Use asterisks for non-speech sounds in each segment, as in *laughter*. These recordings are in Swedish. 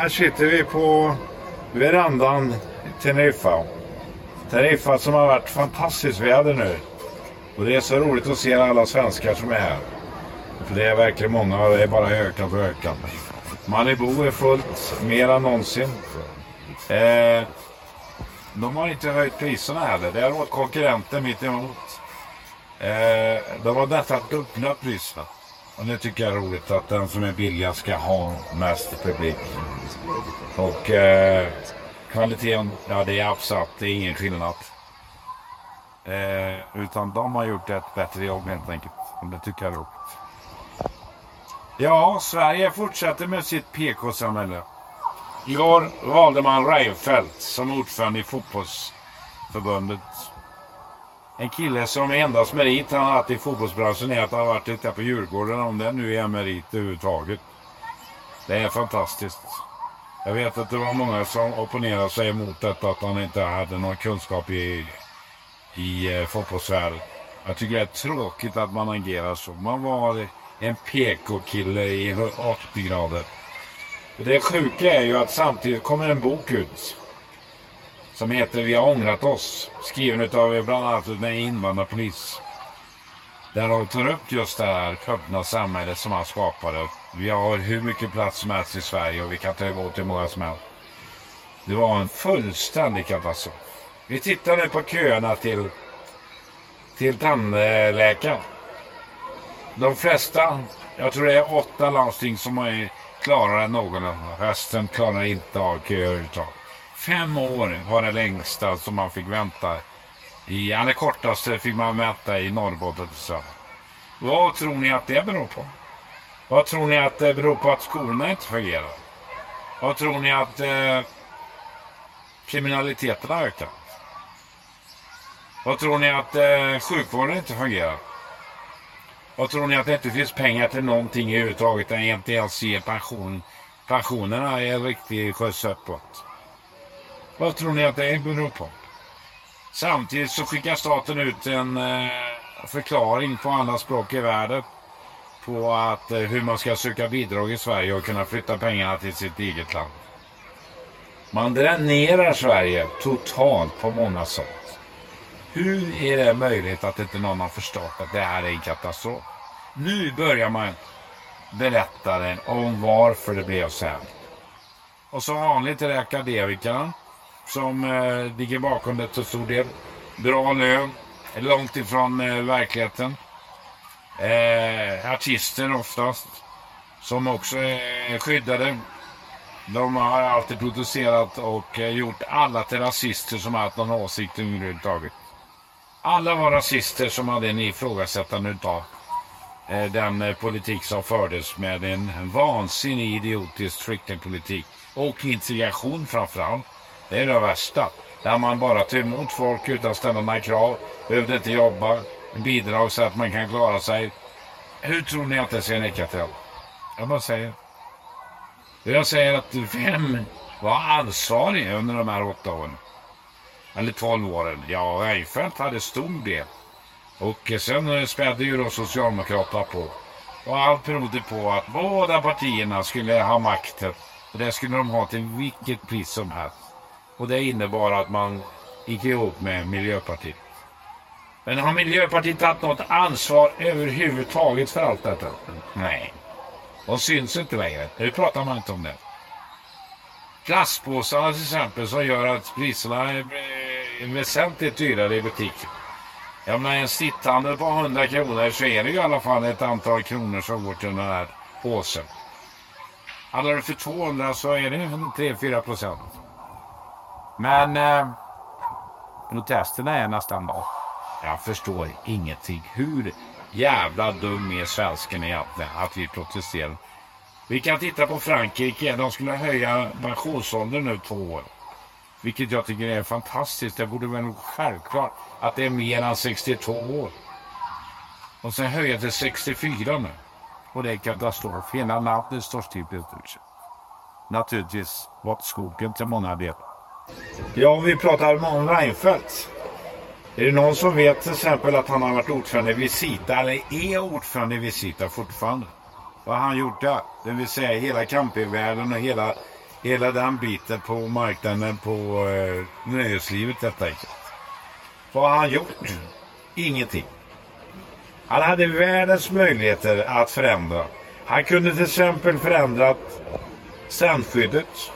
här sitter vi på verandan i Teneriffa. Teneriffa som har varit fantastiskt väder nu. Och det är så roligt att se alla svenskar som är här. För det är verkligen många och det är bara ökat och ökat. Malibu är fullt, mer än någonsin. Eh, de har inte höjt priserna heller. Det har varit konkurrenter mitt emot. Eh, de har nästan dubblat priserna. Och det tycker jag är roligt att den som är billigast ska ha mest publik. Och eh, kvaliteten, ja det är absolut, det är ingen skillnad. Eh, utan de har gjort ett bättre jobb helt enkelt. Och det tycker jag är roligt. Ja, Sverige fortsätter med sitt PK-samhälle. Igår valde man Reinfeldt som ordförande i fotbollsförbundet. En kille som endast merit han har haft i fotbollsbranschen är att han har varit lite på Djurgården, om det nu är merit överhuvudtaget. Det är fantastiskt. Jag vet att det var många som opponerade sig emot detta, att han inte hade någon kunskap i, i eh, fotbollsvärlden. Jag tycker det är tråkigt att man agerar så. Man var en PK-kille i 80 grader. Det sjuka är ju att samtidigt kommer en bok ut som heter Vi har ångrat oss. Skriven av bland annat en invandrarpolis. Där de tar upp just det här öppna samhället som han skapade. Vi har hur mycket plats som helst i Sverige och vi kan ta emot hur många som helst. Det var en fullständig katastrof. Vi tittar nu på köerna till, till tandläkaren. De flesta, jag tror det är åtta landsting som är klarare än någon. Resten klarar inte av köer överhuvudtaget. Fem år var det längsta som man fick vänta. I, det kortaste fick man vänta i Norrbotten. Så. Vad tror ni att det beror på? Vad tror ni att det beror på att skolorna inte fungerar? Vad tror ni att eh, kriminaliteten har ökat? Vad tror ni att eh, sjukvården inte fungerar? Vad tror ni att det inte finns pengar till någonting överhuvudtaget? Det inte ens ge pension. Pensionerna är riktigt skjuts uppåt. Vad tror ni att det beror på? Samtidigt så skickar staten ut en eh, förklaring på alla språk i världen på att, eh, hur man ska söka bidrag i Sverige och kunna flytta pengarna till sitt eget land. Man dränerar Sverige totalt på många sätt. Hur är det möjligt att inte någon har förstått att det här är en katastrof? Nu börjar man berätta om varför det blev så här. Och som vanligt är det akademikerna som eh, ligger bakom det till stor del. Bra lön, långt ifrån eh, verkligheten. Eh, artister oftast, som också är skyddade. De har alltid producerat och eh, gjort alla till rasister som har haft någon åsikt överhuvudtaget. Alla var rasister som hade en ifrågasättande utav eh, den eh, politik som fördes med en vansinnig idiotisk flyktingpolitik och integration framförallt. Det är det värsta. Där man bara tar emot folk utan att ställa några krav. Behövde inte jobba. Bidrag så att man kan klara sig. Hur tror ni att det ser nicka till? Jag bara säger. Jag säger att vem var ansvarig under de här åtta åren? Eller tolv åren? Ja, Reinfeldt hade stor del. Och sen spädde ju då Socialdemokraterna på. Och allt berodde på att båda partierna skulle ha makten. Och det skulle de ha till vilket pris som helst. Och det innebar att man gick ihop med Miljöpartiet. Men har Miljöpartiet tagit något ansvar överhuvudtaget för allt detta? Nej. De syns inte längre. Nu pratar man inte om det. Plastpåsarna till exempel som gör att priserna är eh, väsentligt dyrare i butiken. Jag menar en sittande på 100 kronor så är det ju i alla fall ett antal kronor som går till den här påsen. Handlar du för 200 så är det 3-4 procent. Men eh, protesterna är nästan bra. Jag förstår ingenting. Hur jävla dum är svensken egentligen att vi protesterar? Vi kan titta på Frankrike. De skulle höja pensionsåldern nu två år. Vilket jag tycker är fantastiskt. Det borde vara självklart att det är mer än 62 år. Och sen höja till 64 nu. Och det är katastrof. Hela landet står still Naturligtvis bort skogen till många delar. Ja, vi pratar om Reinfeldt. Är det någon som vet till exempel att han har varit ordförande i Visita eller är ordförande i Visita fortfarande? Vad har han gjort där? Det vill säga hela campingvärlden och hela hela den biten på marknaden på eh, nöjeslivet helt enkelt. Vad har han gjort? Ingenting. Han hade världens möjligheter att förändra. Han kunde till exempel förändrat strandskyddet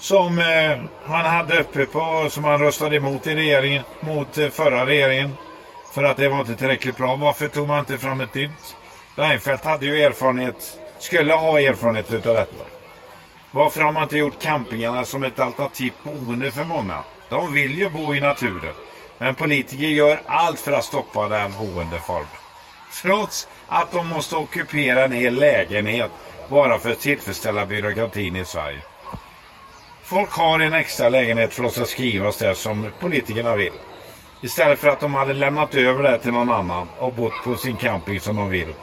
som eh, han hade uppe på, som han röstade emot i regeringen, mot eh, förra regeringen. För att det var inte tillräckligt bra. Varför tog man inte fram ett nytt? Reinfeldt hade ju erfarenhet, skulle ha erfarenhet utav detta. Varför har man inte gjort campingarna som ett alternativt boende för många? De vill ju bo i naturen. Men politiker gör allt för att stoppa den boendeformen. Trots att de måste ockupera en hel lägenhet bara för att tillfredsställa byråkratin i Sverige. Folk har en extra lägenhet för att ska skrivas där som politikerna vill. Istället för att de hade lämnat över det till någon annan och bott på sin camping som de vill.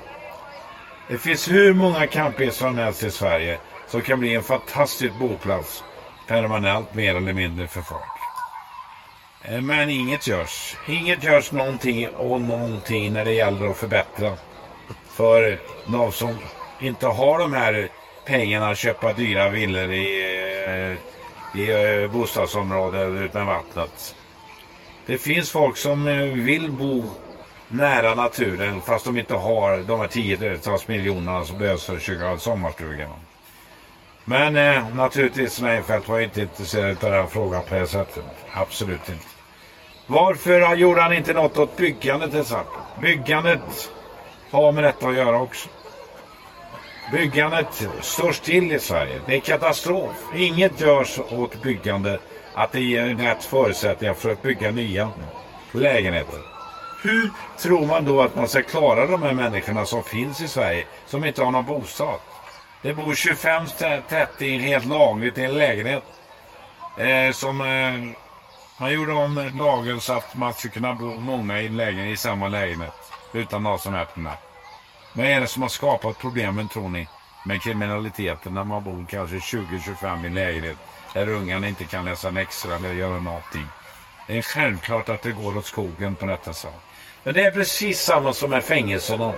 Det finns hur många campings som helst i Sverige som kan bli en fantastisk boplats permanent mer eller mindre för folk. Eh, men inget görs. Inget görs någonting och någonting när det gäller att förbättra för de som inte har de här pengarna att köpa dyra villor i, eh, i eh, bostadsområden utan vattnet. Det finns folk som eh, vill bo nära naturen fast de inte har de här tiotals miljonerna som behövs för att köpa sommarstugan. Men eh, naturligtvis Reinfeldt var inte intresserad av den här frågan på det sättet. Absolut inte. Varför gjorde han inte något åt byggandet till exempel? Byggandet har med detta att göra också. Byggandet står still i Sverige. Det är katastrof. Inget görs åt byggandet. Att det ger rätt förutsättningar för att bygga nya lägenheter. Hur tror man då att man ska klara de här människorna som finns i Sverige som inte har någon bostad? Det bor 25-30 helt lagligt i en lägenhet. Eh, som eh, man gjorde om lagen så att man skulle kunna bo många i, lägen, i samma lägenhet utan någon som öppnar. problem. Vad är det som har skapat problemen tror ni? Med kriminaliteten när man bor kanske 20-25 i lägenhet där ungarna inte kan läsa en extra eller göra någonting. Det är självklart att det går åt skogen på detta sätt. Men det är precis samma som med fängelserna.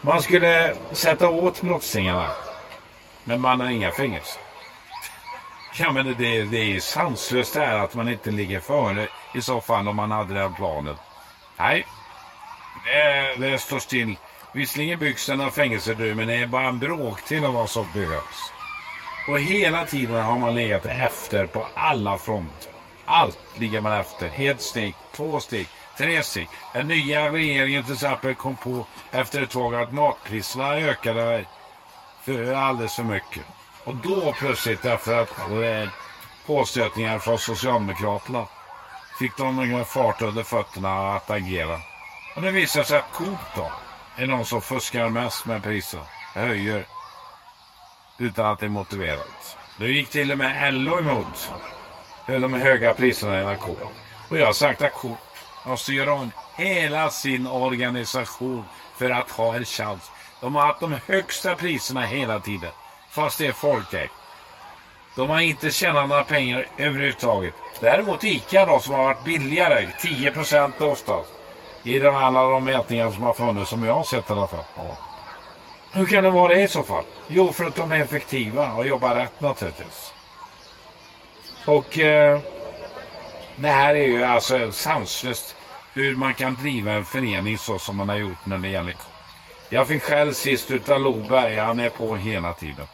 Man skulle sätta åt brottslingarna. Men man har inga fängelser. *laughs* Ja men det, det är sanslöst det här att man inte ligger före i så fall om man hade den planen. Nej, det, det står still. Visserligen byggs den av fängelser men det är bara en bråkdel av vad som behövs. Och hela tiden har man legat efter på alla fronter. Allt ligger man efter. Ett steg, två steg, tre steg. Den nya regeringen till exempel kom på efter ett tag att matpriserna ökade för alldeles för mycket. Och då plötsligt, efter att eh, påstötningar från Socialdemokraterna, fick de fart under fötterna att agera. Och det visar sig att Coop då är de som fuskar mest med priser. Höjer utan att det är motiverat. Nu gick till och med LO emot de höga priserna i Coop. Och jag har sagt att Coop måste göra om hela sin organisation för att ha en chans. De har haft de högsta priserna hela tiden fast det är folkägt. De har inte tjänat några pengar överhuvudtaget. Däremot ICA då som har varit billigare, 10% oftast. I de alla de mätningar som har funnits som jag har sett i alla fall. Ja. Hur kan det vara det i så fall? Jo, för att de är effektiva och jobbar rätt naturligtvis. Och eh, det här är ju alltså sanslöst hur man kan driva en förening så som man har gjort när det gäller Jag fick själv sist utav Loberg, han är på hela tiden.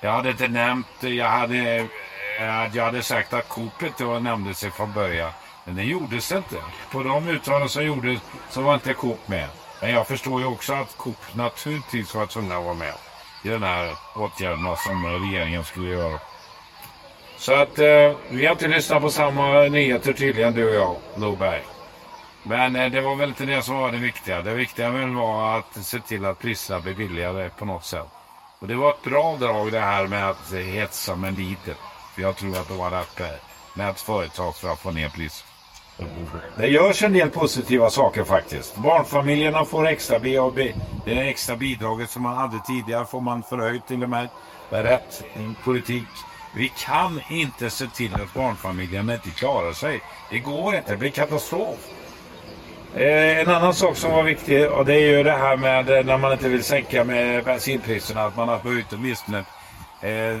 Jag hade inte nämnt, jag hade, jag hade sagt att Coopet inte nämnde sig från början. Men det gjordes inte. På de uttalanden som gjordes så var inte Coop med. Men jag förstår ju också att Coop naturligtvis var tvungna att vara med i den här åtgärderna som regeringen skulle göra. Så att eh, vi har inte lyssnat på samma nyheter tydligen du och jag, Norberg. Men eh, det var väl inte det som var det viktiga. Det viktiga var att se till att priserna blir billigare på något sätt. Och det var ett bra drag det här med att hetsa med lite. För jag tror att det var rätt med ett företag för att få ner priset. Det görs en del positiva saker faktiskt. Barnfamiljerna får extra BAB. Det extra bidraget som man hade tidigare får man förhöjt till och med. Med rätt politik. Vi kan inte se till att barnfamiljerna inte klarar sig. Det går inte, det blir katastrof. Eh, en annan sak som var viktig och det är ju det här med eh, när man inte vill sänka med bensinpriserna att man har höjt åtminstone eh,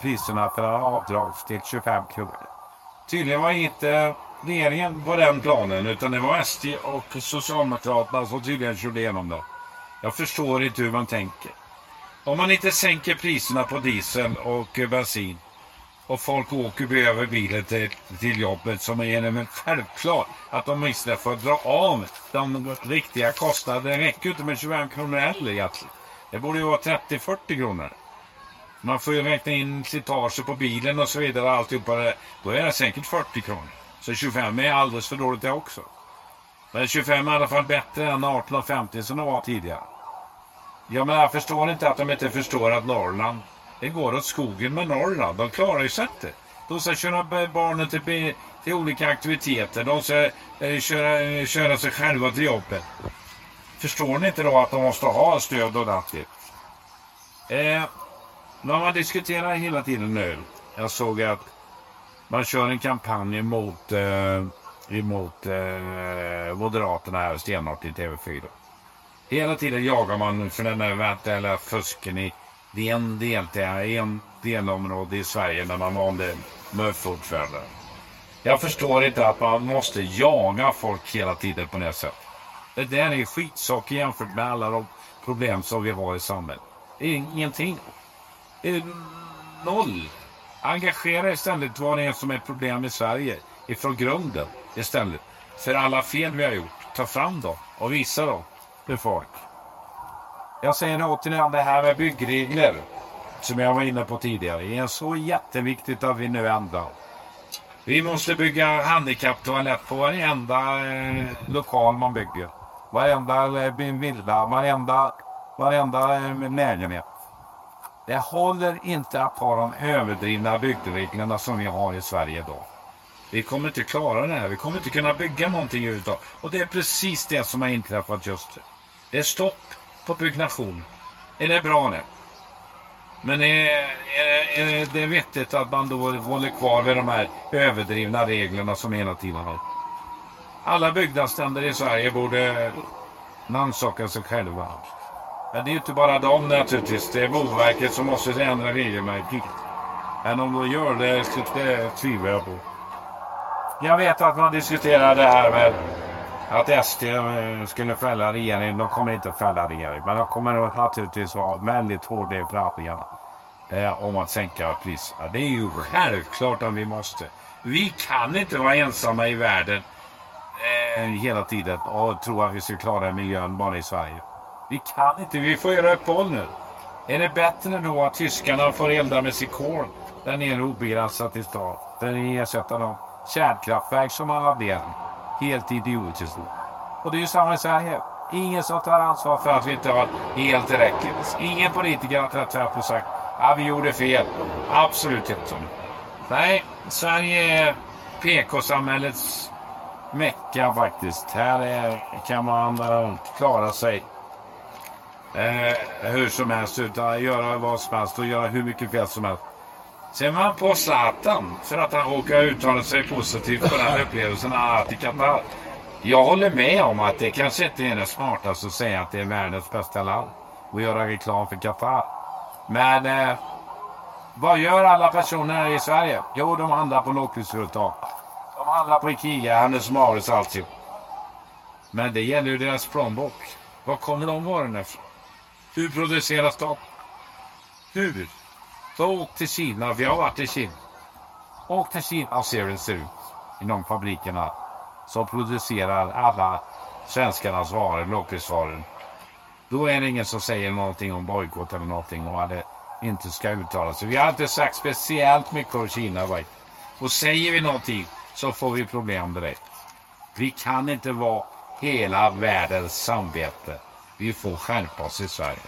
priserna för avdrag till 25 kronor. Tydligen var inte regeringen på den planen utan det var SD och Socialdemokraterna som tydligen körde igenom det. Jag förstår inte hur man tänker. Om man inte sänker priserna på diesel och bensin och folk åker över bilen till, till jobbet som är genom självklart att de istället får dra av de riktiga kostnaderna. Det räcker inte med 25 kronor heller egentligen. Det borde ju vara 30-40 kronor. Man får ju räkna in slitage på bilen och så vidare. och Alltihopa det. Då är det säkert 40 kronor. Så 25 är alldeles för dåligt det också. Men 25 är i alla fall bättre än 18,50 som det var tidigare. Ja, men jag förstår inte att de inte förstår att Norrland, det går åt skogen med Norrland. De klarar ju sig inte. De ska köra barnen till, till olika aktiviteter. De ska eh, köra, eh, köra sig själva till jobbet. Förstår ni inte då att de måste ha stöd och ordentligt? Eh, man diskuterar hela tiden nu. Jag såg att man kör en kampanj mot, eh, emot eh, Moderaterna här stenhårt i TV4. Hela tiden jagar man för den där eventuella fusken i det är en, del, en delområde i Sverige där man valde MUF-ordförande. Jag förstår inte att man måste jaga folk hela tiden på det sättet. Det där är skitsaker jämfört med alla de problem som vi har i samhället. Ingenting. Noll. Engagera er istället vad det är som är problem i Sverige ifrån grunden istället. För alla fel vi har gjort. Ta fram dem och visa dem för folk. Jag säger återigen det här med byggregler som jag var inne på tidigare. Det är så jätteviktigt att vi nu ändrar. Vi måste bygga handikapptoalett på varenda eh, lokal man bygger. Varenda eh, villa, varenda, varenda eh, lägenhet. Det håller inte att ha de överdrivna byggreglerna som vi har i Sverige idag. Vi kommer inte klara det här. Vi kommer inte kunna bygga någonting överhuvudtaget. Och det är precis det som har inträffat just nu. Det är stopp på byggnation. Är det bra nu? Men är, är, är det vettigt att man då håller kvar vid de här överdrivna reglerna som hela tiden har? Alla byggnadsnämnder i Sverige borde rannsaka sig själva. Men det är ju inte bara de naturligtvis. Det är Boverket som måste ändra regelverket. Men om de gör det, det tvivlar jag på. Jag vet att man diskuterar det här med att SD eh, skulle fälla regeringen. De kommer inte att fälla regeringen. Men de kommer naturligtvis vara väldigt hårda i förhandlingarna. Eh, om att sänka priserna. Det är ju självklart att vi måste. Vi kan inte vara ensamma i världen eh, hela tiden och tro att vi ska klara miljön bara i Sverige. Vi kan inte. Vi får göra uppehåll nu. Är det bättre då att tyskarna får elda med sitt kol där nere obegränsat i stad? Där ni ersätter de kärnkraftverk som man har Helt idiotiskt. Och det är ju samma i Sverige. Ingen som tar ansvar för att vi inte har helt tillräckligt. Ingen politiker har trätt fram och sagt att vi gjorde fel. Absolut inte. Nej, Sverige är PK-samhällets mecka faktiskt. Här är, kan man klara sig eh, hur som helst utan göra vad som helst och göra hur mycket fel som helst. Sen var han på Zlatan för att han råkade uttala sig positivt på den upplevelsen i Qatar. Jag håller med om att det kanske inte är det smartaste att säga att det är världens bästa land och göra reklam för Qatar. Men eh, vad gör alla personer här i Sverige? Jo, de handlar på lågprisföretag. De handlar på Ikea, Hennes Mauritz alltihop. Men det gäller ju deras plånbok. Var kommer de varorna ifrån? Hur produceras de? Hur? Så åk till Kina, vi har varit i Kina. Åk till Kina och se hur det ser ut i de fabrikerna som producerar alla svenskarnas varor, lågprisvaror. Då är det ingen som säger någonting om bojkott eller någonting och det inte ska uttala sig. Vi har inte sagt speciellt mycket om Kina. Right? Och säger vi någonting så får vi problem direkt. Vi kan inte vara hela världens samvete. Vi får skärpa oss i Sverige.